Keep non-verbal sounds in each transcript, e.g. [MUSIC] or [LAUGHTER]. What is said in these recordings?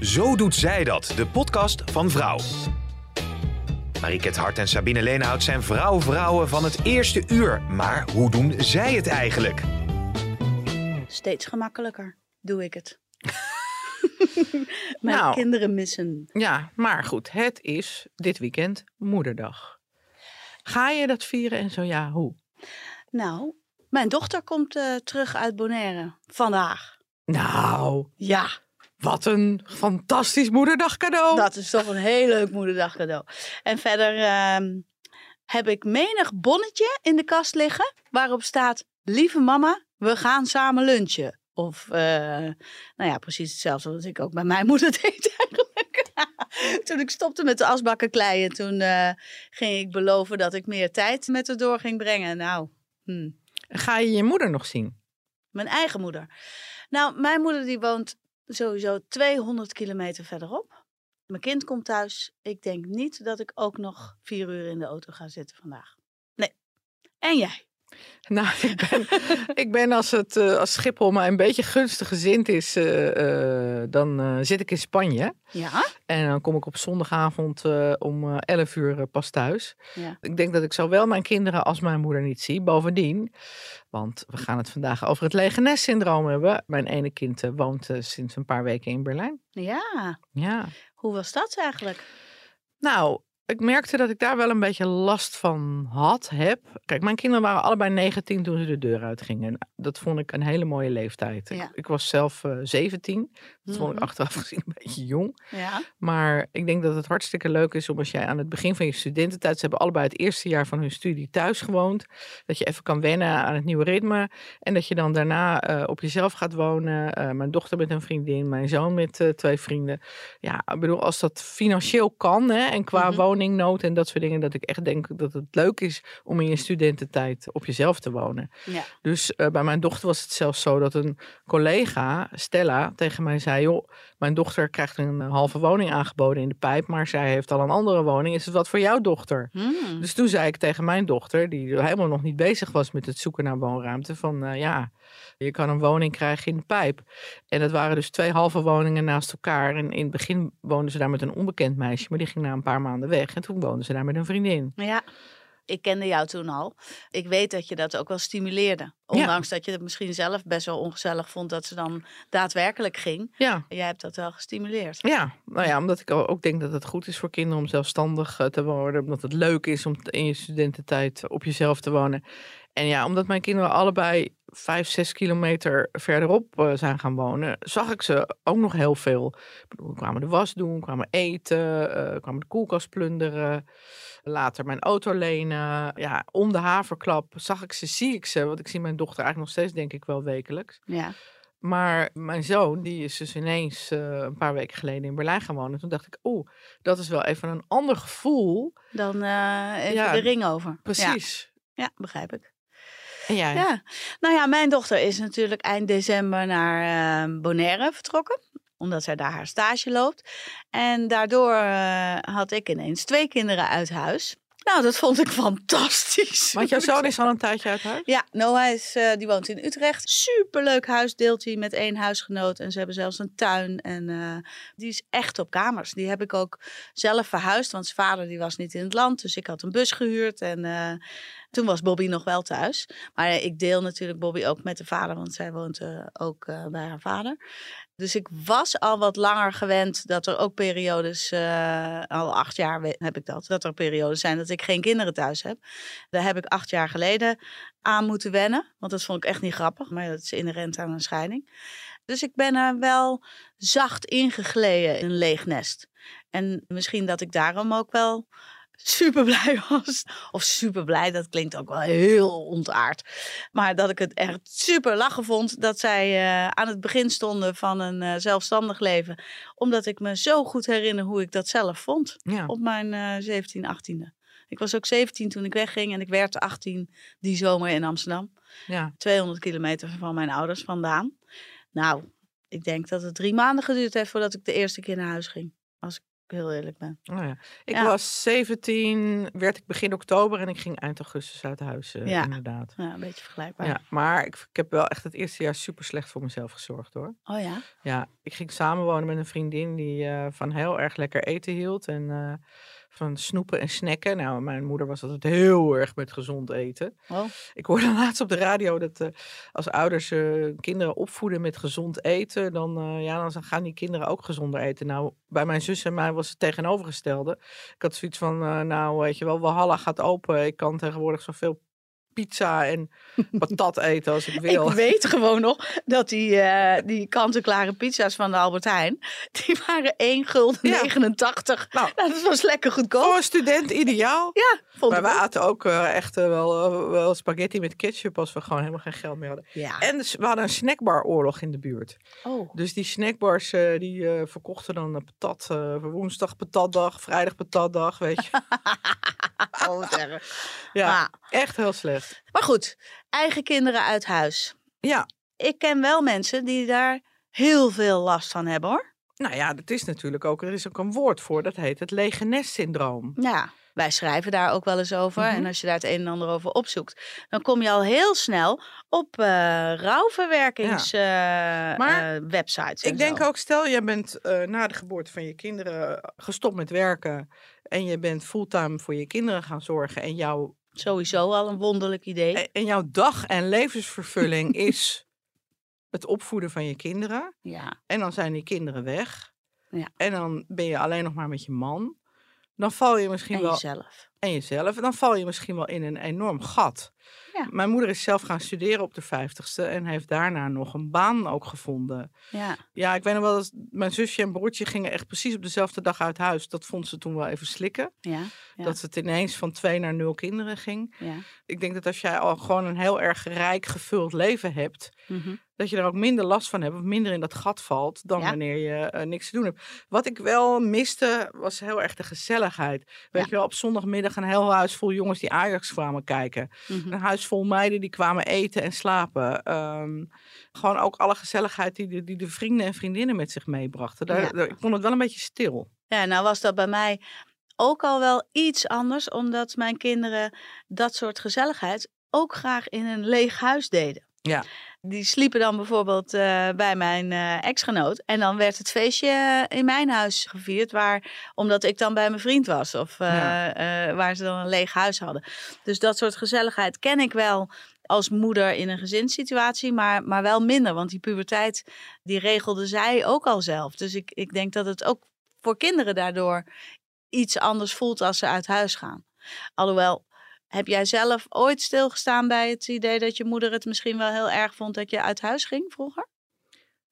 Zo doet zij dat, de podcast van Vrouw. Mariket Hart en Sabine Leenhout zijn vrouw-vrouwen van het eerste uur. Maar hoe doen zij het eigenlijk? Steeds gemakkelijker doe ik het. [LAUGHS] Mijn Nou. kinderen missen. Ja, maar goed, het is dit weekend Moederdag. Ga je dat vieren en zo ja, hoe? Nou, mijn dochter komt eh, terug uit Bonaire vandaag. Nou, Ja, wat een fantastisch Moederdag cadeau. dat is toch een heel leuk moederdag cadeau. En verder ehm, heb ik menig bonnetje in de kast liggen waarop staat: Lieve mama, we gaan samen lunchen. Of, eh, nou ja, precies hetzelfde wat ik ook bij mijn moeder [LAUGHS] deed eigenlijk. [LAUGHS] toen ik stopte met de asbakken kleien, toen eh, ging ik beloven dat ik meer tijd met haar door ging brengen. Nou, hm. Ga je je moeder nog zien? Mijn eigen moeder. Nou, mijn moeder die woont sowieso 200 kilometer verderop. Mijn kind komt thuis. Ik denk niet dat ik ook nog vier uur in de auto ga zitten vandaag. Nee. En jij? [LAUGHS] Nou, ik ben, ik ben als, het, eh, als Schiphol mij een beetje gunstig gezind is, eh, eh, dan zit ik in Spanje. Ja? En dan kom ik op zondagavond om eh, 11 uur pas thuis. Ja. Ik denk dat ik zowel mijn kinderen als mijn moeder niet zie. Bovendien, want we gaan het vandaag over het lege syndroom hebben. Mijn ene kind woont sinds een paar weken in Berlijn. Ja. Ja. Hoe was dat eigenlijk? Nou, ik merkte dat ik daar wel een beetje last van had, heb. Kijk, mijn kinderen waren allebei 19 toen ze de deur uitgingen. En dat vond ik een hele mooie leeftijd. Ik- Ja. Ik, was zelf eh 17. Dat vond ik Mhm. achteraf [LAUGHS] gezien een beetje jong. Ja. Maar ik denk dat het hartstikke leuk is om als jij aan het begin van je studententijd, ze hebben allebei het eerste jaar van hun studie thuis gewoond, dat je even kan wennen aan het nieuwe ritme en dat je dan daarna eh, op jezelf gaat wonen. Eh, mijn dochter met een vriendin, mijn zoon met eh, twee vrienden. Ja, ik bedoel, als dat financieel kan hè, en qua Mhm. Woningnood en dat soort dingen, dat ik echt denk dat het leuk is om in je studententijd op jezelf te wonen. Ja. Dus eh, bij mijn dochter was het zelfs zo dat een collega, Stella, tegen mij zei: Joh, mijn dochter krijgt een halve woning aangeboden in de pijp, maar zij heeft al een andere woning. Is het wat voor jouw dochter? Hmm. Dus toen zei ik tegen mijn dochter, die helemaal nog niet bezig was met het zoeken naar woonruimte, van eh, ja, je kan een woning krijgen in de pijp. En dat waren dus twee halve woningen naast elkaar. En in het begin woonden ze daar met een onbekend meisje, maar die ging na een paar maanden weg. En toen woonden ze daar met een vriendin. Ja. Ik kende jou toen al. Ik weet dat je dat ook wel stimuleerde. Ondanks dat je het misschien zelf best wel ongezellig vond dat ze dan daadwerkelijk ging. Ja, Jij hebt dat wel gestimuleerd. Ja, nou ja, omdat ik ook denk dat het goed is voor kinderen om zelfstandig eh, te worden. Omdat het leuk is om in je studententijd op jezelf te wonen. En ja, omdat mijn kinderen allebei vijf, zes kilometer verderop eh, zijn gaan wonen, zag ik ze ook nog heel veel. Ik bedoel, we kwamen de was doen, kwamen eten, eh, kwamen de koelkast plunderen. Later mijn auto lenen. Ja, om de haverklap zag ik ze, zie ik ze. Want ik zie mijn dochter eigenlijk nog steeds, denk ik wel wekelijks. Ja. Maar mijn zoon, die is dus ineens eh, een paar weken geleden in Berlijn gaan wonen. Toen dacht ik, oeh, dat is wel even een ander gevoel. Dan even Ja, de ring over. Ja. Precies. Ja, begrijp ik. Ja, nou ja, mijn dochter is natuurlijk eind december naar eh, Bonaire vertrokken. Omdat zij daar haar stage loopt. En daardoor eh, had ik ineens twee kinderen uit huis. Nou, dat vond ik [LAUGHS] fantastisch. Want jouw zoon is al een tijdje uit huis? Ja, Noah is, eh, die woont in Utrecht. Superleuk huis, deelt hij met één huisgenoot. En ze hebben zelfs een tuin. En eh, die is echt op kamers. Die heb ik ook zelf verhuisd. Want zijn vader die was niet in het land. Dus ik had een bus gehuurd. En toen was Bobby nog wel thuis. Maar ik deel natuurlijk Bobby ook met de vader. Want zij woont eh, ook eh, bij haar vader. Dus ik was al wat langer gewend dat er ook periodes, eh, al acht jaar heb ik dat, dat er periodes zijn dat ik geen kinderen thuis heb. Daar heb ik acht jaar geleden aan moeten wennen, want dat vond ik echt niet grappig, maar dat is inherent aan een scheiding. Dus ik ben er wel zacht ingegleden in een leeg nest. En misschien dat ik daarom ook wel super blij was. Of super blij, dat klinkt ook wel heel ontaard. Maar dat ik het echt super lachen vond dat zij eh, aan het begin stonden van een eh, zelfstandig leven. Omdat ik me zo goed herinner hoe ik dat zelf vond Ja. op mijn eh 17, 18e. Ik was ook 17 toen ik wegging en ik werd 18 die zomer in Amsterdam. ja. 200 kilometer van mijn ouders vandaan. Nou, ik denk dat het drie maanden geduurd heeft voordat ik de eerste keer naar huis ging. Als ik heel eerlijk ben. Oh ja. Ik Ja. was 17, werd ik begin oktober en ik ging eind augustus uit huis, eh, Ja. inderdaad. Ja, een beetje vergelijkbaar. Ja, maar ik, ik heb wel echt het eerste jaar super slecht voor mezelf gezorgd hoor. Oh ja? Ja, ik ging samenwonen met een vriendin die eh, van heel erg lekker eten hield. En eh, van snoepen en snacken. Nou, mijn moeder was altijd heel erg met gezond eten. Oh. Ik hoorde [LAUGHS] laatst op de radio dat eh, als ouders eh, kinderen opvoeden met gezond eten, dan, eh, ja, dan gaan die kinderen ook gezonder eten. Nou, bij mijn zus en mij was het tegenovergestelde. Ik had zoiets van, nou, weet je wel, Walhalla gaat open. Ik kan tegenwoordig zoveel pizza en patat eten als ik [LAUGHS] wil. Ik weet gewoon nog dat die, eh, die kant-en-klare pizza's van de Albert Heijn, [LAUGHS] die waren 1 gulden Ja. 89. Nou. Nou, dat was lekker goedkoop. Voor een student ideaal. [LAUGHS] Ja, vond Maar we aten ook eh, echt eh, wel, wel spaghetti met ketchup als we gewoon helemaal geen geld meer hadden. Ja. En we hadden een snackbaroorlog in de buurt. Oh. Dus die snackbars die verkochten dan een patat. woensdag patatdag, vrijdag patatdag, weet je. Oh, wat erg. Ja, echt heel slecht. Maar goed, eigen kinderen uit huis. Ja, Ik ken wel mensen die daar heel veel last van hebben hoor. nou ja, dat is natuurlijk ook, er is ook een woord voor, dat heet het lege nest syndroom. Ja, wij schrijven daar ook wel eens over. Mhm. En als je daar het een en ander over opzoekt, dan kom je al heel snel op eh rouwverwerkings eh, Maar eh, en Ik denk zo. ook, stel je bent eh, na de geboorte van je kinderen gestopt met werken en je bent fulltime voor je kinderen gaan zorgen en jouw Sowieso al een wonderlijk idee. En- jouw dag- en levensvervulling [LAUGHS] is het opvoeden van je kinderen. Ja, En dan zijn die kinderen weg. Ja. En dan ben je alleen nog maar met je man. Dan val je misschien en wel. jezelf. En jezelf. En dan val je misschien wel in een enorm gat. Ja. Mijn moeder is zelf gaan studeren op de vijftigste. En heeft daarna nog een baan ook gevonden. Ja, Ja, ik weet nog wel dat mijn zusje en broertje gingen echt precies op dezelfde dag uit huis. Dat vond ze toen wel even slikken. ja, Ja. Dat het ineens van twee naar nul kinderen ging. ja. Ik denk dat als jij al gewoon een heel erg rijk gevuld leven hebt, Mhm. Dat je er ook minder last van hebt of minder in dat gat valt dan Ja. wanneer je eh, niks te doen hebt. Wat ik wel miste was heel erg de gezelligheid. Weet Ja. je wel, op zondagmiddag een heel huis vol jongens die Ajax kwamen kijken. Mhm. Een huis vol meiden die kwamen eten en slapen. Ehm, gewoon ook alle gezelligheid die de, die de vrienden en vriendinnen met zich meebrachten. Daar, Ja. daar- ik vond het wel een beetje stil. Ja, nou was dat bij mij ook al wel iets anders, omdat mijn kinderen dat soort gezelligheid ook graag in een leeg huis deden. Ja. Die sliepen dan bijvoorbeeld eh, bij mijn eh, ex-genoot. En dan werd het feestje eh, in mijn huis gevierd, waar, omdat ik dan bij mijn vriend was. Of Ja. waar ze dan een leeg huis hadden. Dus dat soort gezelligheid ken ik wel als moeder in een gezinssituatie, maar, maar wel minder. Want die puberteit, die regelde zij ook al zelf. Dus ik, ik denk dat het ook voor kinderen daardoor iets anders voelt als ze uit huis gaan. Alhoewel, heb jij zelf ooit stilgestaan bij het idee dat je moeder het misschien wel heel erg vond dat je uit huis ging vroeger?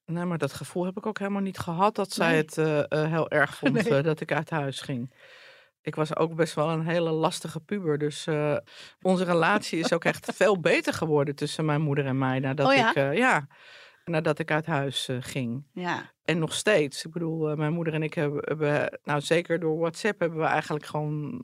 Nee, maar dat gevoel heb ik ook helemaal niet gehad dat zij Nee. het eh, eh, heel erg vond [LAUGHS] Nee. eh, dat ik uit huis ging. Ik was ook best wel een hele lastige puber. Dus onze relatie is ook echt veel [LAUGHS] beter geworden tussen mijn moeder en mij. Nadat Oh ja? ik, ja, nadat ik uit huis ging. Ja, En nog steeds. Ik bedoel, mijn moeder en ik hebben, hebben, nou zeker door WhatsApp, hebben we eigenlijk gewoon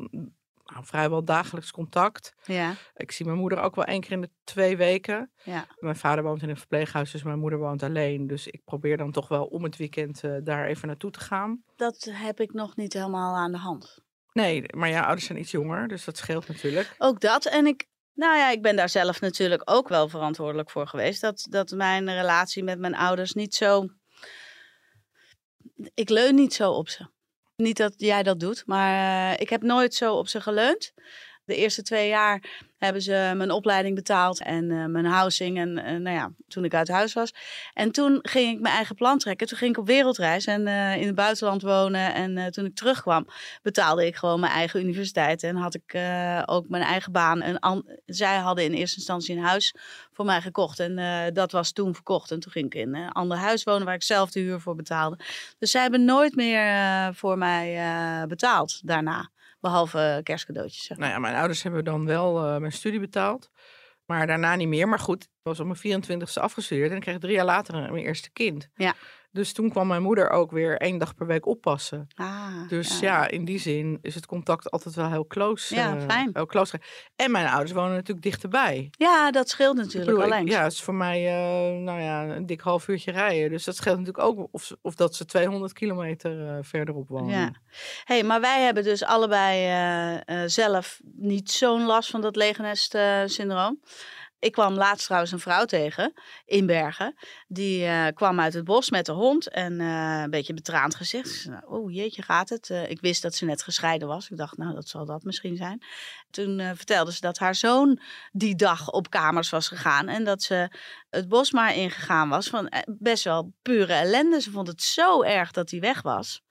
nou, vrijwel dagelijks contact. ja, Ik zie mijn moeder ook wel één keer in de twee weken. ja. Mijn vader woont in een verpleeghuis, dus mijn moeder woont alleen. Dus ik probeer dan toch wel om het weekend eh, daar even naartoe te gaan. Dat heb ik nog niet helemaal aan de hand. Nee, maar ja, ouders zijn iets jonger, dus dat scheelt natuurlijk. Ook dat. En ik, nou ja, ik ben daar zelf natuurlijk ook wel verantwoordelijk voor geweest. Dat, dat mijn relatie met mijn ouders niet zo. Ik leun niet zo op ze. Niet dat jij dat doet, maar eh, ik heb nooit zo op ze geleund. De eerste twee jaar hebben ze mijn opleiding betaald en eh, mijn housing. En eh, nou ja, toen ik uit huis was. En toen ging ik mijn eigen plan trekken. Toen ging ik op wereldreis en eh, in het buitenland wonen. En toen ik terugkwam, betaalde ik gewoon mijn eigen universiteit. En had ik ook mijn eigen baan. En zij hadden in eerste instantie een huis voor mij gekocht. En dat was toen verkocht. En toen ging ik in een ander huis wonen waar ik zelf de huur voor betaalde. Dus zij hebben nooit meer voor mij betaald daarna. Behalve kerstcadeautjes. Zeg maar. Nou ja, mijn ouders hebben dan wel eh, mijn studie betaald. Maar daarna niet meer. Maar goed, ik was op mijn 24ste afgestudeerd. En ik kreeg drie jaar later een- mijn eerste kind. Ja. Dus toen kwam mijn moeder ook weer één dag per week oppassen. Ah, Dus ja. in die zin is het contact altijd wel heel close. Ja, eh, fijn. Heel close. En mijn ouders wonen natuurlijk dichterbij. Ja, dat scheelt natuurlijk bedoel, al ik- eens. ja, het is voor mij eh, nou ja, een dik half uurtje rijden. Dus dat scheelt natuurlijk ook of, of dat ze 200 kilometer eh, verderop wonen. Ja. Hey, maar wij hebben dus allebei zelf niet zo'n last van dat legenest-syndroom. Ik kwam laatst trouwens een vrouw tegen in Bergen. Die eh, kwam uit het bos met de hond en eh, een beetje betraand gezicht. Oh jeetje, gaat het? Eh, ik wist dat ze net gescheiden was. Ik dacht, nou, dat zal dat misschien zijn. Toen vertelde ze dat haar zoon die dag op kamers was gegaan. En dat ze het bos maar ingegaan was van best wel pure ellende. Ze vond het zo erg dat hij weg was.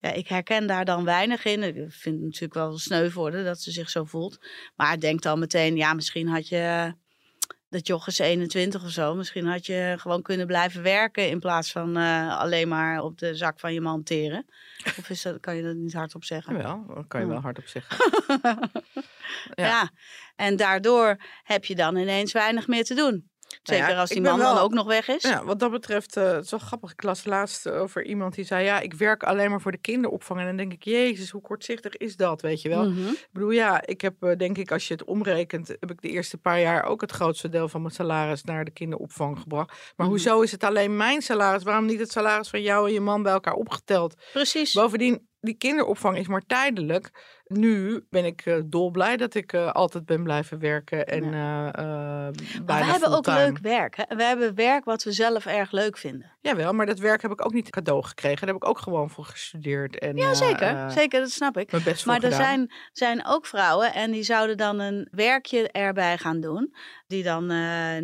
Ja, ik herken daar dan weinig in. Ik vind het natuurlijk wel sneu haar dat ze zich zo voelt. Maar ik denk dan meteen, ja, misschien had je... Dat joch is 21 of zo. Misschien had je gewoon kunnen blijven werken in plaats van eh, alleen maar op de zak van je man teren. Of is dat, kan je dat niet hardop zeggen? Jawel, dat kan je Ja. wel hardop zeggen. [LAUGHS] ja. Ja. en daardoor heb je dan ineens weinig meer te doen. Nou ja, Zeker als die man dan ook nog weg is. Ja, wat dat betreft, eh het is wel grappig. Ik las laatst over iemand die zei: Ja, ik werk alleen maar voor de kinderopvang. En dan denk ik: Jezus, hoe kortzichtig is dat? Weet je wel. Mhm. Ik bedoel, ja, ik heb eh, denk ik, als je het omrekent, heb ik de eerste paar jaar ook het grootste deel van mijn salaris naar de kinderopvang gebracht. Maar Mhm. hoezo is het alleen mijn salaris? Waarom niet het salaris van jou en je man bij elkaar opgeteld? Precies. Bovendien, die kinderopvang is maar tijdelijk. Nu ben ik eh, dolblij dat ik eh, altijd ben blijven werken. En eh eh Maar bijna we hebben ook leuk werk. Hè? We hebben werk wat we zelf erg leuk vinden. Jawel, maar dat werk heb ik ook niet cadeau gekregen. Daar heb ik ook gewoon voor gestudeerd. En, Ja, zeker. zeker, dat snap ik. best Maar er gedaan. zijn, zijn ook vrouwen en die zouden dan een werkje erbij gaan doen. Die dan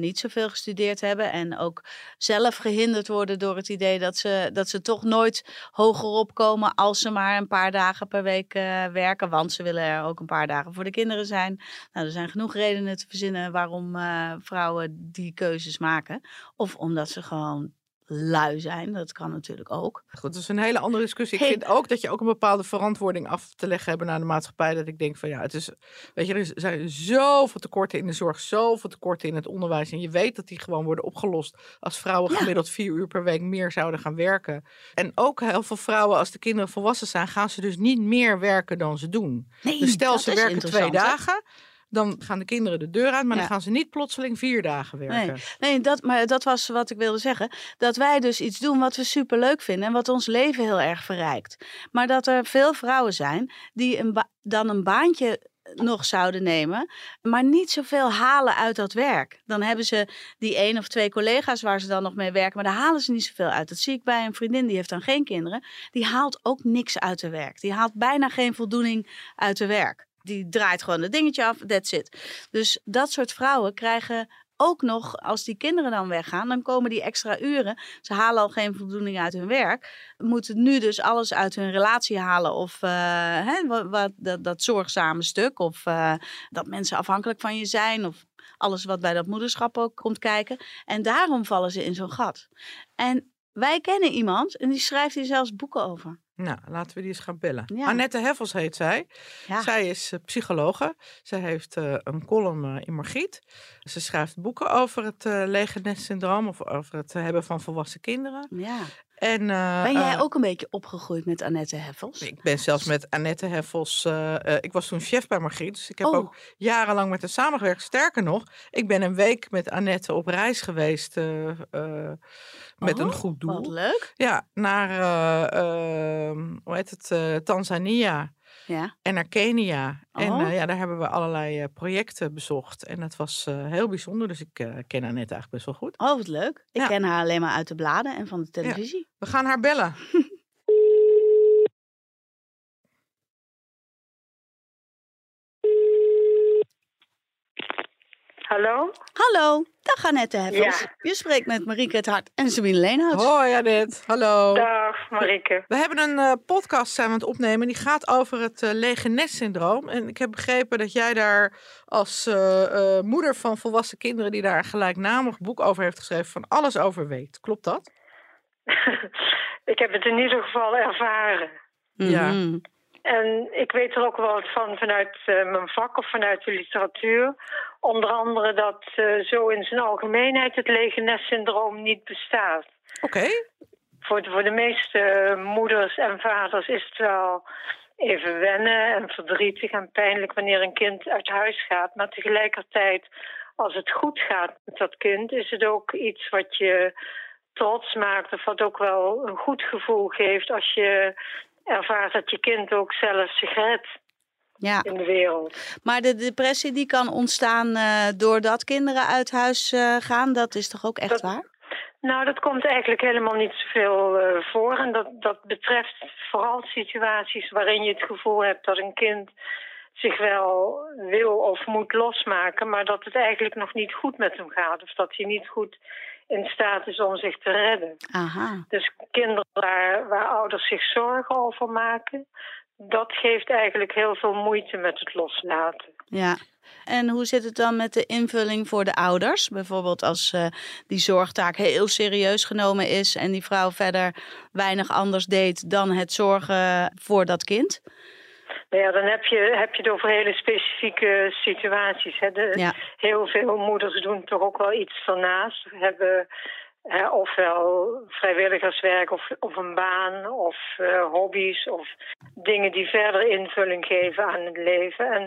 niet zoveel gestudeerd hebben. En ook zelf gehinderd worden door het idee dat ze, dat ze toch nooit hoger opkomen als ze maar een paar dagen per week werken. Want ze willen er ook een paar dagen voor de kinderen zijn. Nou, er zijn genoeg redenen te verzinnen waarom eh, vrouwen die keuzes maken. Of omdat ze gewoon lui zijn. Dat kan natuurlijk ook. Goed, dat is een hele andere discussie. Ik vind ook dat je ook een bepaalde verantwoording af te leggen hebben naar de maatschappij. Dat ik denk van ja, het is, weet je, er zijn zoveel tekorten in de zorg, zoveel tekorten in het onderwijs. En je weet dat die gewoon worden opgelost als vrouwen Ja. gemiddeld vier uur per week meer zouden gaan werken. En ook heel veel vrouwen, als de kinderen volwassen zijn, gaan ze dus niet meer werken dan ze doen. Nee, Dus stel ze werken twee hè? Dan gaan de kinderen de deur uit, maar Ja. dan gaan ze niet plotseling vier dagen werken. Nee, dat, maar dat was wat ik wilde zeggen. Dat wij dus iets doen wat we super leuk vinden en wat ons leven heel erg verrijkt. Maar dat er veel vrouwen zijn die een dan een baantje nog zouden nemen, maar niet zoveel halen uit dat werk. Dan hebben ze die één of twee collega's waar ze dan nog mee werken, maar daar halen ze niet zoveel uit. Dat zie ik bij een vriendin, die heeft dan geen kinderen. Die haalt ook niks uit haar werk. Die haalt bijna geen voldoening uit haar werk. Die draait gewoon het dingetje af, that's it. Dus dat soort vrouwen krijgen ook nog, als die kinderen dan weggaan, dan komen die extra uren. Ze halen al geen voldoening uit hun werk. Moeten nu dus alles uit hun relatie halen. Of eh, hè, wat, dat zorgzame stuk. Of eh, dat mensen afhankelijk van je zijn. Of alles wat bij dat moederschap ook komt kijken. En daarom vallen ze in zo'n gat. En wij kennen iemand en die schrijft hier zelfs boeken over. Nou, laten we die eens gaan bellen. Ja. Annette Heffels heet zij. Ja. Zij is eh, psychologe. Zij heeft eh, een column eh, in Margriet. Ze schrijft boeken over het lege nestsyndroom of over het hebben van volwassen kinderen. ja. En, Ben jij ook een beetje opgegroeid met Annette Heffels? ik ben zelfs met Annette Heffels. ik was toen chef bij Margriet. Dus ik heb Oh. ook jarenlang met haar samengewerkt. Sterker nog, ik ben een week met Annette op reis geweest. Met een Oh, goed doel. Wat leuk. Ja, naar eh, ehm, hoe heet het, eh, Tanzania. Ja. En naar Kenia. En Oh. eh, ja, daar hebben we allerlei projecten bezocht. En dat was heel bijzonder. Dus ik ken haar net eigenlijk best wel goed. Oh, wat leuk. Ik Ja. ken haar alleen maar uit de bladen en van de televisie. We gaan haar bellen. [LAUGHS] Hallo? Hallo, dag Annette Heffels. Ja. Je spreekt met Marieke het Hart en Sabine Leenhout. Hoi Annette, hallo. Dag Marike. We hebben een eh, podcast zijn we aan het opnemen. Die gaat over het eh lege nestsyndroom. En ik heb begrepen dat jij daar als eh, eh, moeder van volwassen kinderen... die daar een gelijknamig boek over heeft geschreven... van alles over weet. Klopt dat? [LAUGHS] ik heb het in ieder geval ervaren. Ja. Mhm. En ik weet er ook wel wat van vanuit eh, mijn vak of vanuit de literatuur. Onder andere dat eh, zo in zijn algemeenheid het lege nestsyndroom niet bestaat. Oké. Voor, de, voor de meeste moeders en vaders is het wel even wennen en verdrietig en pijnlijk wanneer een kind uit huis gaat. Maar tegelijkertijd, als het goed gaat met dat kind, is het ook iets wat je trots maakt of wat ook wel een goed gevoel geeft als je ervaart dat je kind ook zelf zich redt Ja, in de wereld. maar de depressie die kan ontstaan eh, doordat kinderen uit huis eh, gaan, dat is toch ook echt Dat- waar? Nou, dat komt eigenlijk helemaal niet zoveel eh, voor. En dat, dat betreft vooral situaties waarin je het gevoel hebt dat een kind zich wel wil of moet losmaken, maar dat het eigenlijk nog niet goed met hem gaat. Of dat hij niet goed in staat is om zich te redden. Aha. Dus kinderen waar, waar ouders zich zorgen over maken, dat geeft eigenlijk heel veel moeite met het loslaten. Ja. En hoe zit het dan met de invulling voor de ouders? Bijvoorbeeld als eh, die zorgtaak heel serieus genomen is en die vrouw verder weinig anders deed dan het zorgen voor dat kind. Nou ja, dan heb je, heb je het over hele specifieke situaties. Hè. De, Ja. Heel veel moeders doen toch ook wel iets ernaast. Hebben hè, ofwel vrijwilligerswerk of, of een baan of eh, hobby's of dingen die verder invulling geven aan het leven. En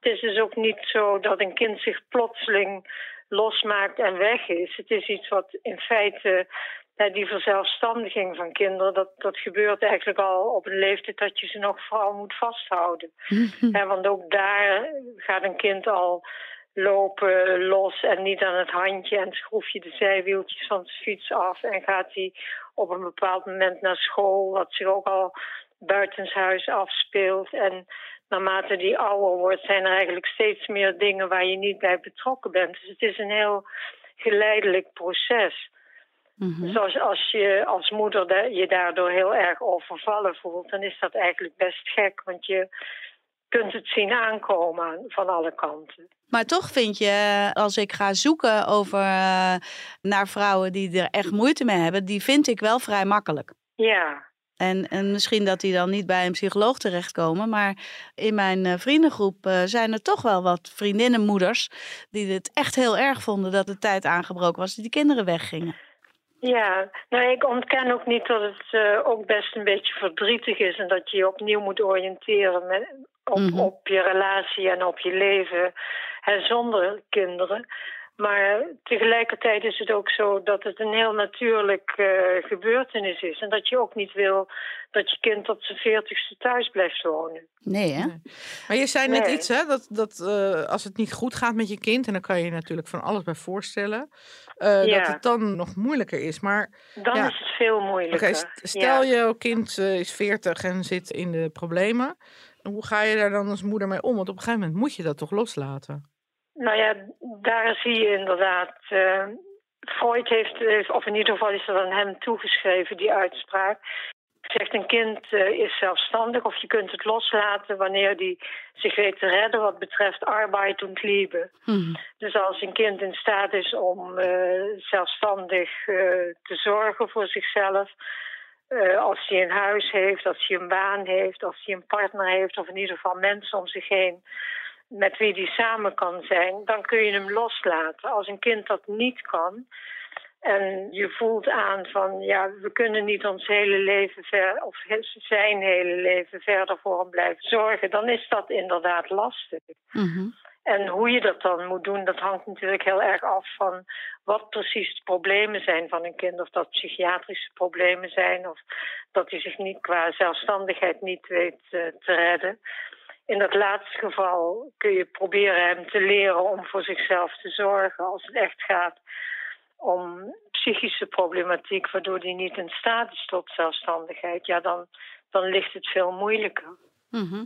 het is dus ook niet zo dat een kind zich plotseling losmaakt en weg is. Het is iets wat in feite die verzelfstandiging van kinderen, dat, dat gebeurt eigenlijk al op een leeftijd dat je ze nog vooral moet vasthouden. Hè, want ook daar gaat een kind al lopen los en niet aan het handje en schroef je de zijwieltjes van zijn fiets af en gaat hij op een bepaald moment naar school, wat zich ook al buitenshuis afspeelt. En naarmate die ouder wordt, zijn er eigenlijk steeds meer dingen waar je niet bij betrokken bent. Dus het is een heel geleidelijk proces. Dus als, als je als moeder je daardoor heel erg overvallen voelt, dan is dat eigenlijk best gek. Want je kunt het zien aankomen aan- van alle kanten. Maar toch vind je, als ik ga zoeken over, eh, naar vrouwen die er echt moeite mee hebben, die vind ik wel vrij makkelijk. Ja, En, en misschien dat die dan niet bij een psycholoog terechtkomen. Maar in mijn eh, vriendengroep eh, zijn er toch wel wat vriendinnenmoeders die het echt heel erg vonden dat de tijd aangebroken was, dat die kinderen weggingen. Ja. Nou, ik ontken ook niet dat het eh, ook best een beetje verdrietig is en dat je je opnieuw moet oriënteren met, op, Mhm. op je relatie en op je leven hè, zonder kinderen. Maar tegelijkertijd is het ook zo dat het een heel natuurlijk eh, gebeurtenis is. En dat je ook niet wil dat je kind tot zijn veertigste thuis blijft wonen. Nee, hè? Maar je zei net Nee. iets, hè, dat, dat eh, als het niet goed gaat met je kind, en dan kan je je natuurlijk van alles bij voorstellen, eh, Ja. dat het dan nog moeilijker is. Maar Dan Ja. is het veel moeilijker. st- stel Ja. je kind is 40 en zit in de problemen. Hoe ga je daar dan als moeder mee om? Want op een gegeven moment moet je dat toch loslaten? Nou ja, daar zie je inderdaad. eh, Freud heeft, heeft, of in ieder geval is dat aan hem toegeschreven, die uitspraak. Zegt een kind eh, is zelfstandig of je kunt het loslaten wanneer die zich weet te redden wat betreft arbeid und liebe. Mhm. Dus als een kind in staat is om eh, zelfstandig te zorgen voor zichzelf, als hij een huis heeft, als hij een baan heeft, als hij een partner heeft, of in ieder geval mensen om zich heen met wie hij samen kan zijn, dan kun je hem loslaten. Als een kind dat niet kan en je voelt aan van ja, we kunnen niet ons hele leven ver, of zijn hele leven verder voor hem blijven zorgen, dan is dat inderdaad lastig. Mhm. En hoe je dat dan moet doen, dat hangt natuurlijk heel erg af van wat precies de problemen zijn van een kind. Of dat psychiatrische problemen zijn, of dat hij zich niet qua zelfstandigheid niet weet eh, te redden. In dat laatste geval kun je proberen hem te leren om voor zichzelf te zorgen. Als het echt gaat om psychische problematiek, waardoor hij niet in staat is tot zelfstandigheid, ja, dan, dan ligt het veel moeilijker. Mhm.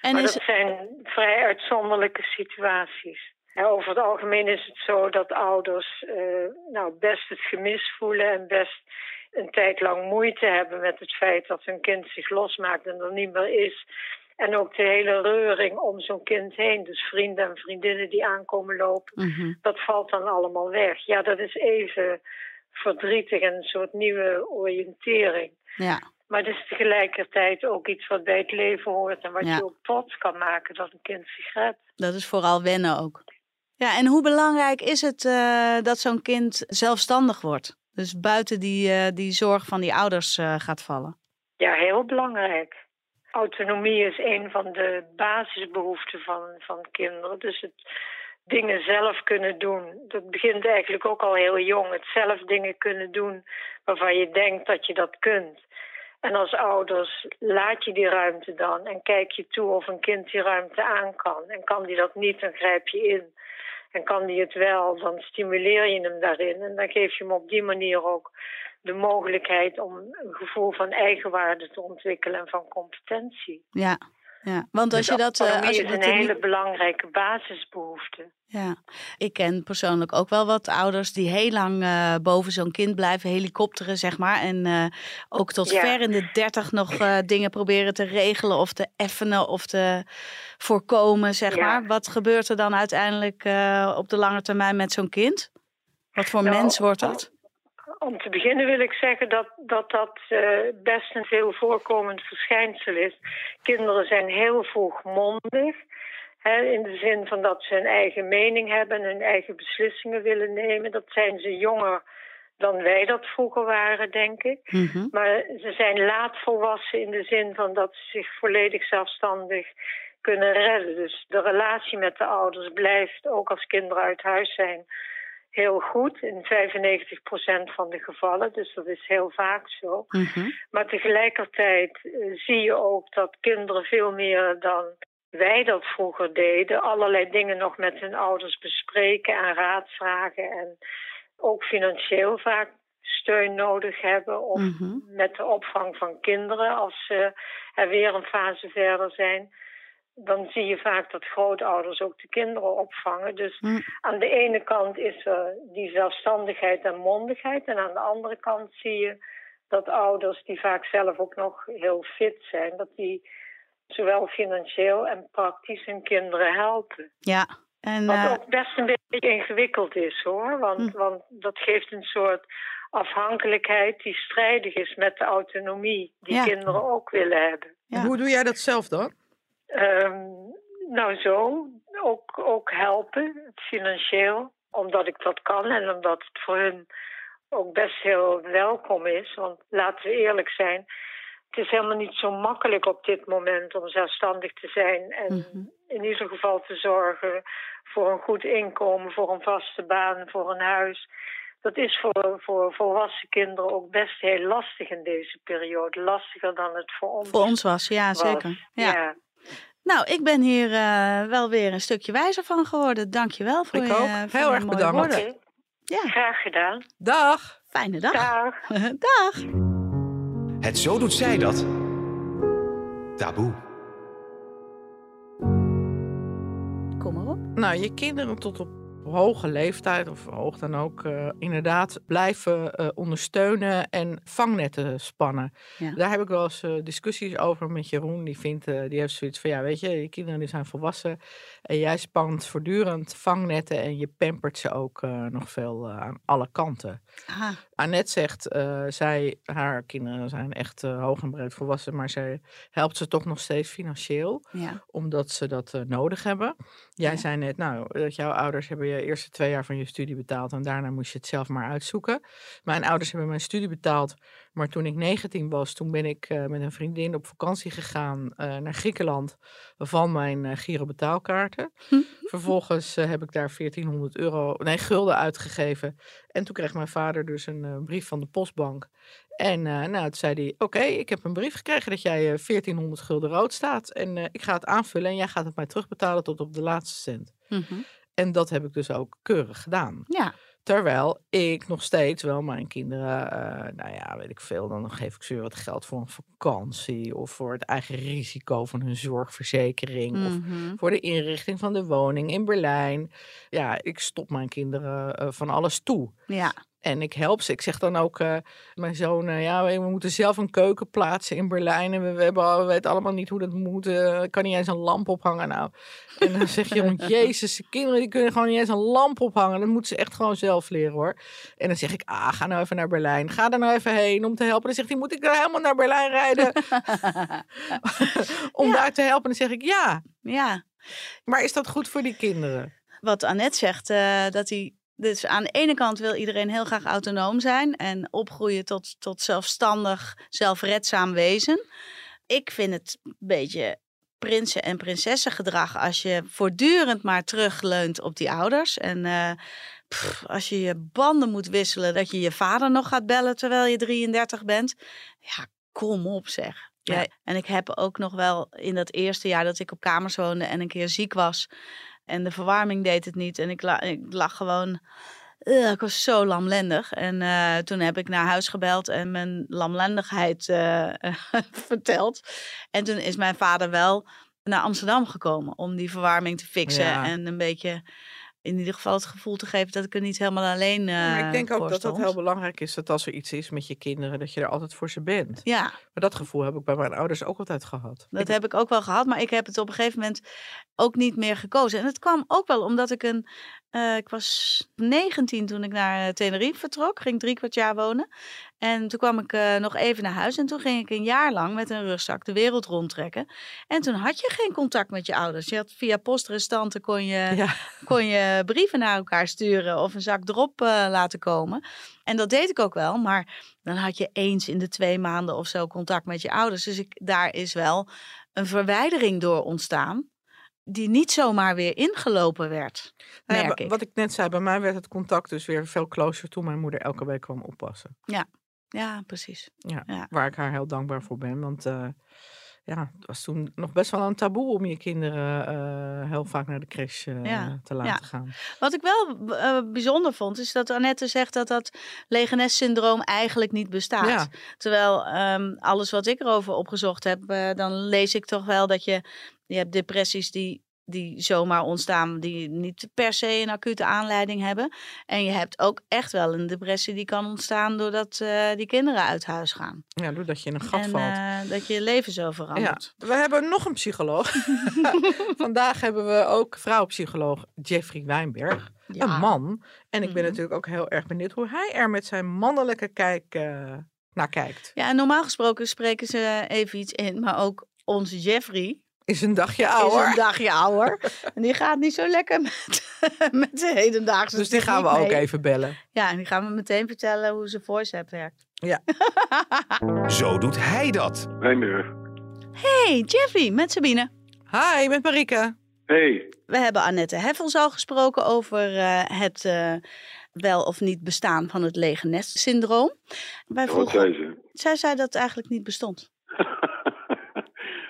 En Maar is, dat zijn vrij uitzonderlijke situaties. Over het algemeen is het zo dat ouders eh, nou, best het gemis voelen en best een tijd lang moeite hebben met het feit dat hun kind zich losmaakt en er niet meer is. En ook de hele reuring om zo'n kind heen. Dus vrienden en vriendinnen die aankomen lopen. Mhm. Dat valt dan allemaal weg. Ja, dat is even verdrietig en een soort nieuwe oriëntering. Ja. Maar het is tegelijkertijd ook iets wat bij het leven hoort en wat Ja. je ook trots kan maken dat een kind zich redt. Dat is vooral wennen ook. Ja, en hoe belangrijk is het eh, dat zo'n kind zelfstandig wordt? Dus buiten die, eh, die zorg van die ouders eh, gaat vallen. Ja, heel belangrijk. Autonomie is een van de basisbehoeften van, van kinderen. Dus het dingen zelf kunnen doen. Dat begint eigenlijk ook al heel jong. Het zelf dingen kunnen doen waarvan je denkt dat je dat kunt. En als ouders laat je die ruimte dan en kijk je toe of een kind die ruimte aan kan. En kan die dat niet, dan grijp je in. En kan die het wel, dan stimuleer je hem daarin. En dan geef je hem op die manier ook de mogelijkheid om een gevoel van eigenwaarde te ontwikkelen en van competentie. Ja, ja. want als je dat... eh, Autonomie als je is dat een niet- hele belangrijke basisbehoefte. Ja, ik ken persoonlijk ook wel wat ouders die heel lang eh, boven zo'n kind blijven helikopteren, zeg maar. En eh, ook tot Ja. ver in de dertig nog dingen proberen te regelen of te effenen of te voorkomen, zeg Ja. maar. Wat gebeurt er dan uiteindelijk op de lange termijn met zo'n kind? Wat voor Nou, mens wordt dat? Om te beginnen wil ik zeggen dat dat, dat eh, best een veel voorkomend verschijnsel is. Kinderen zijn heel vroegmondig. Hè, in de zin van dat ze hun eigen mening hebben en hun eigen beslissingen willen nemen. Dat zijn ze jonger dan wij dat vroeger waren, denk ik. Mhm. Maar ze zijn laat volwassen in de zin van dat ze zich volledig zelfstandig kunnen redden. Dus de relatie met de ouders blijft, ook als kinderen uit huis zijn, heel goed. In 95% van de gevallen, dus dat is heel vaak zo. Mhm. Maar tegelijkertijd eh, zie je ook dat kinderen veel meer dan wij dat vroeger deden, allerlei dingen nog met hun ouders bespreken en raad vragen en ook financieel vaak steun nodig hebben of Mhm. met de opvang van kinderen als ze er weer een fase verder zijn. Dan zie je vaak dat grootouders ook de kinderen opvangen. Dus Mm. aan de ene kant is er die zelfstandigheid en mondigheid. En aan de andere kant zie je dat ouders die vaak zelf ook nog heel fit zijn, dat die zowel financieel en praktisch hun kinderen helpen. Ja, en Wat eh, ook best een beetje ingewikkeld is hoor. Want, Hm. want dat geeft een soort afhankelijkheid die strijdig is met de autonomie die Ja. kinderen ook willen hebben. Ja. Hoe doe jij dat zelf dan? Ehm, nou zo, ook, ook helpen, financieel, omdat ik dat kan en omdat het voor hun ook best heel welkom is. Want laten we eerlijk zijn, het is helemaal niet zo makkelijk op dit moment om zelfstandig te zijn en Mhm. in ieder geval te zorgen voor een goed inkomen, voor een vaste baan, voor een huis. Dat is voor, voor volwassen kinderen ook best heel lastig in deze periode. Lastiger dan het voor ons voor ons was, ja was. zeker. Ja. ja. Nou, ik ben hier eh, wel weer een stukje wijzer van geworden. Dank je wel voor Ik je ook. voor Heel erg mooie bedankt. Oké, Ja, graag gedaan. Dag! fijne dag. Dag. [LAUGHS] dag. Het Zo Doet Zij Dat. Taboe. Kom maar op. Nou, je kinderen tot op hoge leeftijd, of hoog dan ook, eh, inderdaad blijven eh, ondersteunen en vangnetten spannen. Ja. Daar heb ik wel eens eh, discussies over met Jeroen. Die, vindt, die heeft zoiets van, ja, weet je, je kinderen die zijn volwassen en jij spant voortdurend vangnetten en je pampert ze ook nog veel aan alle kanten. Aha. Annette zegt, zij, haar kinderen zijn echt hoog en breed volwassen, maar zij helpt ze toch nog steeds financieel Ja. omdat ze dat nodig hebben. Jij Ja. zei net, nou, dat jouw ouders hebben je eerste twee jaar van je studie betaald en daarna moest je het zelf maar uitzoeken. Mijn ouders hebben mijn studie betaald, maar toen ik 19 was, toen ben ik eh, met een vriendin op vakantie gegaan eh, naar Griekenland van mijn eh Giro betaalkaarten. [LAUGHS] Vervolgens heb ik daar 1400 euro, nee, gulden uitgegeven. En toen kreeg mijn vader dus een brief van de postbank. En nou, toen zei hij, oké, ik heb een brief gekregen dat jij eh, 1400 gulden rood staat. En ik ga het aanvullen en jij gaat het mij terugbetalen tot op de laatste cent. Mhm. En dat heb ik dus ook keurig gedaan. Ja. Terwijl ik nog steeds wel mijn kinderen, eh, nou ja, weet ik veel, dan geef ik ze weer wat geld voor een vakantie. Of voor het eigen risico van hun zorgverzekering. Of Mhm. voor de inrichting van de woning in Berlijn. Ja, ik stop mijn kinderen eh, van alles toe. Ja. En ik help ze. Ik zeg dan ook, uh, mijn zoon, uh, ja, we moeten zelf een keuken plaatsen in Berlijn. En we, we, hebben, we weten allemaal niet hoe dat moet. Uh, kan niet eens een lamp ophangen nou. En dan zeg je, [LAUGHS] jezus, de kinderen die kunnen gewoon niet eens een lamp ophangen. Dat moeten ze echt gewoon zelf leren hoor. En dan zeg ik, ah, ga nou even naar Berlijn. Ga er nou even heen om te helpen. Dan zegt hij, moet ik er helemaal naar Berlijn rijden? [LAUGHS] om Ja. daar te helpen. Dan zeg ik, ja. Ja, Maar is dat goed voor die kinderen? wat Annette zegt, eh, dat hij. Dus aan de ene kant wil iedereen heel graag autonoom zijn en opgroeien tot, tot zelfstandig, zelfredzaam wezen. Ik vind het een beetje prinsen- en prinsessengedrag als je voortdurend maar terugleunt op die ouders. En eh, pff, als je je banden moet wisselen, dat je je vader nog gaat bellen terwijl je 33 bent. Ja, kom op zeg. Ja. En ik heb ook nog wel in dat eerste jaar dat ik op kamers woonde en een keer ziek was. En de verwarming deed het niet. En ik, la, ik lag gewoon. Ugh, ik was zo lamlendig. En eh, toen heb ik naar huis gebeld en mijn lamlendigheid eh, [LAUGHS] verteld. En toen is mijn vader wel naar Amsterdam gekomen om die verwarming te fixen. Ja. En een beetje in ieder geval het gevoel te geven dat ik er niet helemaal alleen uh, maar ik denk ook dat dat heel belangrijk is. Dat als er iets is met je kinderen, dat je er altijd voor ze bent. Ja, Maar dat gevoel heb ik bij mijn ouders ook altijd gehad. Dat Ik- heb ik ook wel gehad, maar ik heb het op een gegeven moment ook niet meer gekozen. En het kwam ook wel omdat ik een. eh, ik was 19 toen ik naar eh, Tenerife vertrok, ging drie kwart jaar wonen. En toen kwam ik eh, nog even naar huis en toen ging ik een jaar lang met een rugzak de wereld rondtrekken. En toen had je geen contact met je ouders. Je had via postrestanten kon je, Ja. kon je brieven naar elkaar sturen of een zak drop eh, laten komen. En dat deed ik ook wel, maar dan had je eens in de twee maanden of zo contact met je ouders. Dus ik, daar is wel een verwijdering door ontstaan, die niet zomaar weer ingelopen werd. Nou ja, ik. Wat ik net zei, bij mij werd het contact dus weer veel closer toen mijn moeder elke week kwam oppassen. Ja, precies. Ja, Ja. Waar ik haar heel dankbaar voor ben. Want eh, ja, het was toen nog best wel een taboe om je kinderen eh, heel vaak naar de crash eh, Ja, te laten ja. gaan. Wat ik wel eh, bijzonder vond, is dat Annette zegt dat dat Legenes-syndroom eigenlijk niet bestaat. Ja. Terwijl ehm, alles wat ik erover opgezocht heb, dan lees ik toch wel dat je, je hebt depressies die, die zomaar ontstaan, die niet per se een acute aanleiding hebben. En je hebt ook echt wel een depressie die kan ontstaan doordat eh, die kinderen uit huis gaan. Ja, doordat je in een gat en valt. eh, dat je leven zo Ja, verandert. we hebben nog een psycholoog. [LAUGHS] Vandaag hebben we ook vrouwenpsycholoog Jeffrey Wijnberg. Ja. Een man. En ik ben Mhm. natuurlijk ook heel erg benieuwd hoe hij er met zijn mannelijke kijk eh, naar kijkt. Ja, en normaal gesproken spreken ze even iets in, maar ook onze Jeffrey, Is een dagje is ouder. een dagje ouder. en die gaat niet zo lekker met, [LAUGHS] met de hedendaagse Dus die gaan we ook mee. even bellen. Ja, en die gaan we meteen vertellen hoe zijn voice app werkt. Zo doet hij dat. Wijnberg. Hey, Jeffrey, met Sabine. Hi, met Marike. Hey, We hebben Annette Heffels al gesproken over eh, het eh, wel of niet bestaan van het lege nest syndroom. Wij wat vroegen, zei ze? zij zei dat het eigenlijk niet bestond.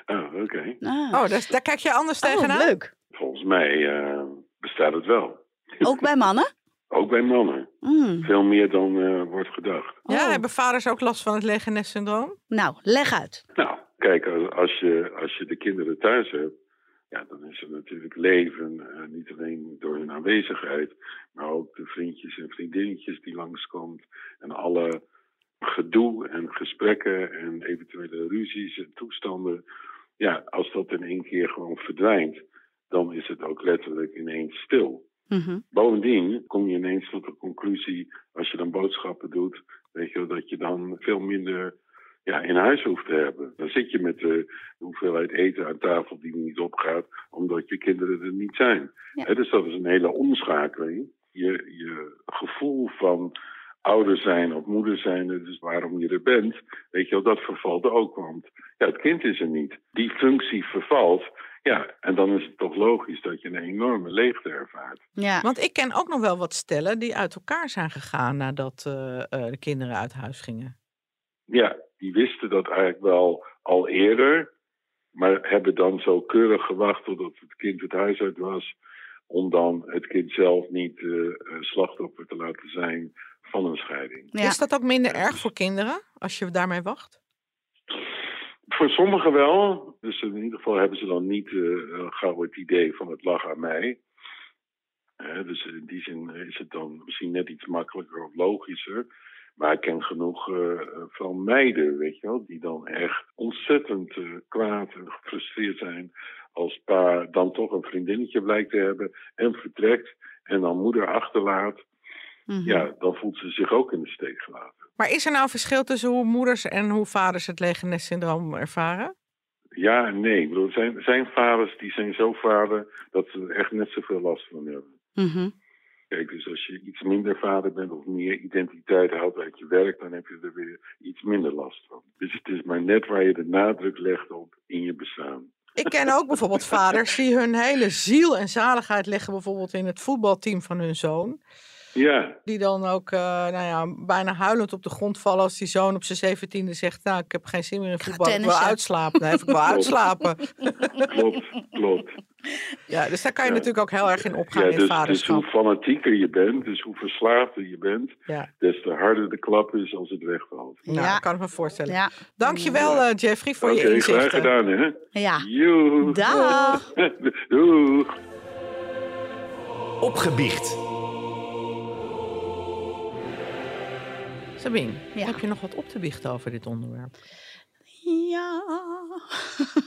Oh, oké. Ah. Oh, daar, daar kijk je anders Oh, tegenaan? leuk. Volgens mij eh, bestaat het wel. Ook bij mannen? [LAUGHS] Ook bij mannen. Mm. Veel meer dan eh, wordt gedacht. Ja, Oh. hebben vaders ook last van het lege nest syndroom? Nou, leg uit. Nou, kijk, als, als, je, als je de kinderen thuis hebt, ja, dan is er natuurlijk leven. eh, niet alleen door hun aanwezigheid, maar ook de vriendjes en vriendinnetjes die langskomt. En alle gedoe en gesprekken en eventuele ruzies en toestanden. Ja, als dat in één keer gewoon verdwijnt, dan is het ook letterlijk ineens stil. Mhm. Bovendien kom je ineens tot de conclusie, als je dan boodschappen doet, weet je dat je dan veel minder ja, in huis hoeft te hebben. Dan zit je met de hoeveelheid eten aan tafel die niet opgaat, omdat je kinderen er niet zijn. Ja. Dus dat is een hele omschakeling. Je, je gevoel van ouder zijn of moeder zijn, dus waarom je er bent, weet je wel, dat vervalt ook. Want ja, het kind is er niet. Die functie vervalt. Ja, en dan is het toch logisch dat je een enorme leegte ervaart. Ja. Want ik ken ook nog wel wat stellen die uit elkaar zijn gegaan nadat eh, eh, de kinderen uit huis gingen. Ja, die wisten dat eigenlijk wel al eerder, maar hebben dan zo keurig gewacht totdat het kind het huis uit was, om dan het kind zelf niet eh, eh, slachtoffer te laten zijn van een scheiding. Ja. Is dat ook minder erg voor kinderen als je daarmee wacht? Voor sommigen wel, dus in ieder geval hebben ze dan niet eh, eh, gauw het idee van het lag aan mij. Hè, dus in die zin is het dan misschien net iets makkelijker of logischer. Maar ik ken genoeg uh, van meiden, weet je wel, die dan echt ontzettend uh, kwaad en gefrustreerd zijn als pa dan toch een vriendinnetje blijkt te hebben en vertrekt en dan moeder achterlaat. Mm -hmm. Ja, dan voelt ze zich ook in de steek gelaten. Maar is er nou verschil tussen hoe moeders en hoe vaders het lege syndroom ervaren? Ja en nee. Ik bedoel, zijn, zijn vaders die zijn zo vader dat ze er echt net zoveel last van hebben. Mm -hmm. Kijk, dus als je iets minder vader bent of meer identiteit houdt uit je werk, dan heb je er weer iets minder last van. Dus het is maar net waar je de nadruk legt op in je bestaan. Ik ken ook bijvoorbeeld vaders die hun hele ziel en zaligheid leggen bijvoorbeeld in het voetbalteam van hun zoon. Ja. Die dan ook uh, nou ja, bijna huilend op de grond vallen als die zoon op zijn zeventiende zegt... nou, ik heb geen zin meer in voetbal, ik wil uitslapen. Nee, ik wil uitslapen. Klopt, klopt. Ja, dus daar kan je ja. natuurlijk ook heel erg in opgaan ja, in dus, vaderschap. Dus hoe fanatieker je bent, dus hoe verslaafder je bent... Ja. des te harder de klap is als het wegvalt. Nou, Ja. ik kan ik me voorstellen. Ja. Dankjewel uh, Jeffrey voor Oké, je inzichten. graag gedaan hè. Ja. Joe. Dag. [LAUGHS] Doeg. Opgebiecht. Sabine, Ja. heb je nog wat op te biechten over dit onderwerp? Ja.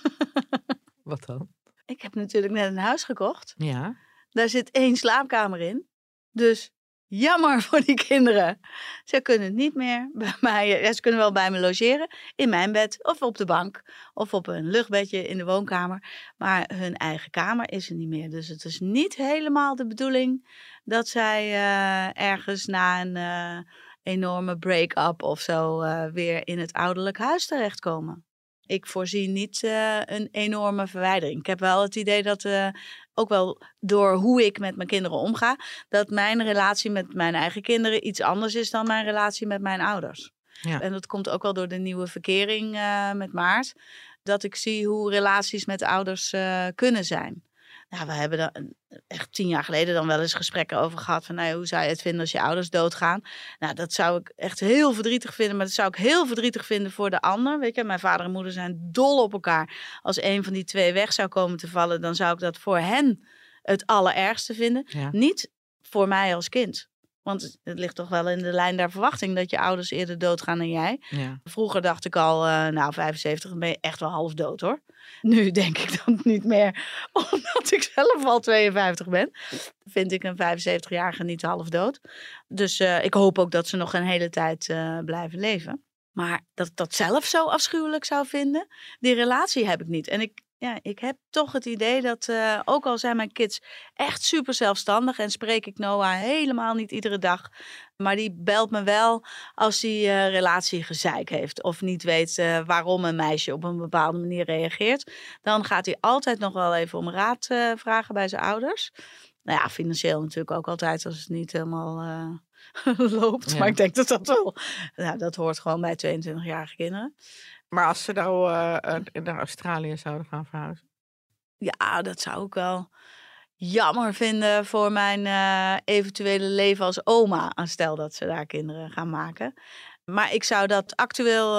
[LAUGHS] Wat dan? Ik heb natuurlijk net een huis gekocht. Ja. Daar zit één slaapkamer in. Dus jammer [LAUGHS] voor die kinderen. Ze kunnen niet meer bij mij. ja, Ze kunnen wel bij me logeren. In mijn bed of op de bank. Of op een luchtbedje in de woonkamer. Maar hun eigen kamer is er niet meer. Dus het is niet helemaal de bedoeling dat zij eh, ergens na een eh, enorme break-up of zo eh, weer in het ouderlijk huis terechtkomen. Ik voorzie niet eh, een enorme verwijdering. Ik heb wel het idee dat, eh, ook wel door hoe ik met mijn kinderen omga, dat mijn relatie met mijn eigen kinderen iets anders is dan mijn relatie met mijn ouders. Ja. En dat komt ook wel door de nieuwe verkering met Maart. Dat ik zie hoe relaties met ouders kunnen zijn. Nou, we hebben er echt tien jaar geleden dan wel eens gesprekken over gehad. Van nou, hoe zou je het vinden als je ouders doodgaan? Nou, dat zou ik echt heel verdrietig vinden. Maar dat zou ik heel verdrietig vinden voor de ander. Weet je, mijn vader en moeder zijn dol op elkaar. Als een van die twee weg zou komen te vallen, dan zou ik dat voor hen het allerergste vinden. Ja. Niet voor mij als kind. Want het ligt toch wel in de lijn der verwachting dat je ouders eerder doodgaan dan jij. ja. Vroeger dacht ik al, eh, nou 75, dan ben je echt wel half dood hoor. Nu denk ik dat niet meer, [LAUGHS] omdat ik zelf al 52 ben. Vind ik een 75-jarige niet half dood. Dus eh, ik hoop ook dat ze nog een hele tijd eh, blijven leven. Maar dat ik dat zelf zo afschuwelijk zou vinden, die relatie heb ik niet. En ik, ja, ik heb toch het idee dat, eh, ook al zijn mijn kids echt super zelfstandig en spreek ik Noah helemaal niet iedere dag, maar die belt me wel als hij eh relatiegezeik heeft of niet weet eh, waarom een meisje op een bepaalde manier reageert. Dan gaat hij altijd nog wel even om raad vragen bij zijn ouders. Nou ja, financieel natuurlijk ook altijd als het niet helemaal [LAUGHS] loopt. Ja. Maar ik denk dat dat wel, nou, dat hoort gewoon bij 22-jarige kinderen. Maar als ze nou eh, eh, naar Australië zouden gaan verhuizen? Ja, dat zou ik wel jammer vinden voor mijn eh, eventuele leven als oma. Stel dat ze daar kinderen gaan maken. Maar ik zou dat actueel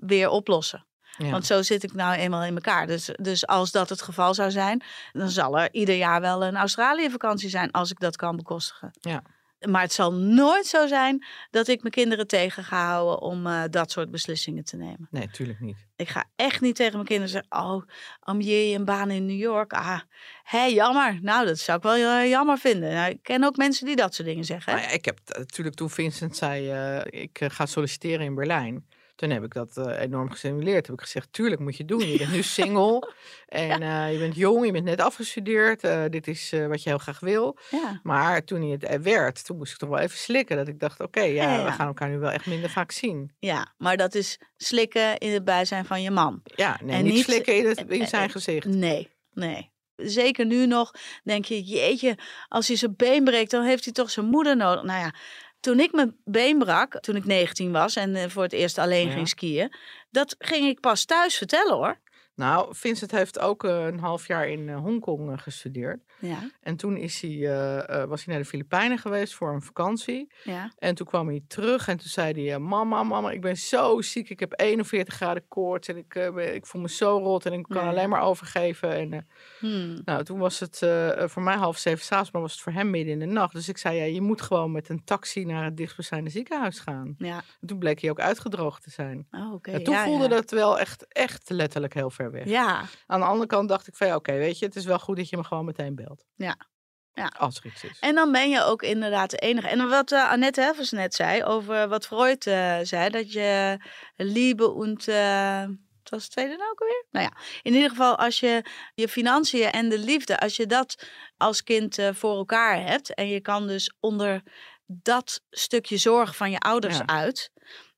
weer oplossen. Ja. Want zo zit ik nou eenmaal in elkaar. Dus, dus als dat het geval zou zijn, dan zal er ieder jaar wel een Australië-vakantie zijn als ik dat kan bekostigen. Ja. Maar het zal nooit zo zijn dat ik mijn kinderen tegen ga houden om eh, dat soort beslissingen te nemen. Nee, tuurlijk niet. Ik ga echt niet tegen mijn kinderen zeggen: Oh, ambieer een baan in New York? Ah, hé, jammer. Nou, dat zou ik wel eh, jammer vinden. Nou, ik ken ook mensen die dat soort dingen zeggen. hè. Nou ja, ik heb natuurlijk toen Vincent zei, eh, ik ga solliciteren in Berlijn. Toen heb ik dat eh, enorm gestimuleerd. Heb ik gezegd, tuurlijk moet je doen. Je bent nu [LAUGHS] single en eh, je bent jong, je bent net afgestudeerd. eh, dit is wat je heel graag wil. Ja. Maar toen hij het er werd, toen moest ik toch wel even slikken. Dat ik dacht, oké, ja, Ja, ja. we gaan elkaar nu wel echt minder vaak zien. ja, maar dat is slikken in het bijzijn van je man. Ja, nee, En niet, niet- slikken in, het, in zijn gezicht. Nee, nee. Zeker nu nog denk je, jeetje, als hij zijn been breekt, dan heeft hij toch zijn moeder nodig. Nou ja, toen ik mijn been brak, toen ik 19 was en eh, voor het eerst alleen Ja. ging skiën, dat ging ik pas thuis vertellen hoor. Nou, Vincent heeft ook eh, een half jaar in eh, Hongkong eh, gestudeerd. Ja, En toen is hij, was hij naar de Filipijnen geweest voor een vakantie. ja. En toen kwam hij terug en toen zei hij... mama, mama, ik ben zo ziek. Ik heb 41 graden koorts en ik, ik voel me zo rot en ik kan Ja. alleen maar overgeven. En, Hmm. nou, toen was het voor mij half zeven s'avonds, maar was het voor hem midden in de nacht. Dus ik zei, ja, je moet gewoon met een taxi naar het dichtstbijzijnde ziekenhuis gaan. Ja, En toen bleek hij ook uitgedroogd te zijn. oh, oké. En toen voelde dat wel echt, echt letterlijk heel ver weg. Ja, Aan de andere kant dacht ik van ja, oké, weet je, het is wel goed dat je me gewoon meteen belt. Ja. Ja. Als er iets is. en dan ben je ook inderdaad de enige. En wat eh, Annette Heffers net zei over wat Freud eh, zei, dat je liebe und... eh, wat was het tweede nou ook alweer? Nou ja, in ieder geval als je je financiën en de liefde, als je dat als kind voor elkaar hebt en je kan dus onder dat stukje zorg van je ouders Ja. uit,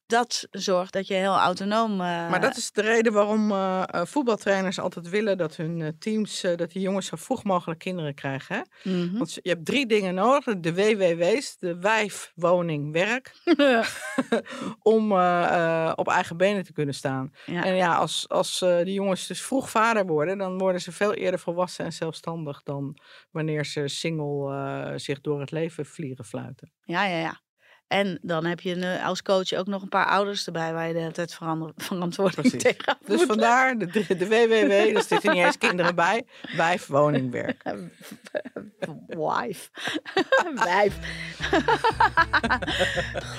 dat zorgt dat je heel autonoom... eh, Maar dat is de reden waarom eh, eh, voetbaltrainers altijd willen dat hun teams, eh, dat die jongens zo vroeg mogelijk kinderen krijgen. Hè? Mhm. Want je hebt drie dingen nodig: de WWW's, de wijf, woning, werk. [LAUGHS] [LAUGHS] om op eigen benen te kunnen staan. ja. En ja, als, als die jongens dus vroeg vader worden, dan worden ze veel eerder volwassen en zelfstandig dan wanneer ze single zich door het leven vlieren fluiten. Ja, ja, ja. En dan heb je eh, als coach ook nog een paar ouders erbij waar je de hele tijd [LAUGHS] verantwoording Precies. tegen Dus moet vandaar de, de, WWW, er zitten niet eens kinderen bij. Wijf, woning, werk. Wife. [LAUGHS] Wijf.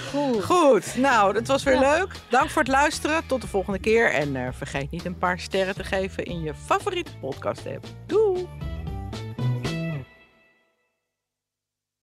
[LAUGHS] Goed. Goed, nou, dat was weer leuk. Dank voor het luisteren. Tot de volgende keer. En eh, vergeet niet een paar sterren te geven in je favoriete podcast app. Doei!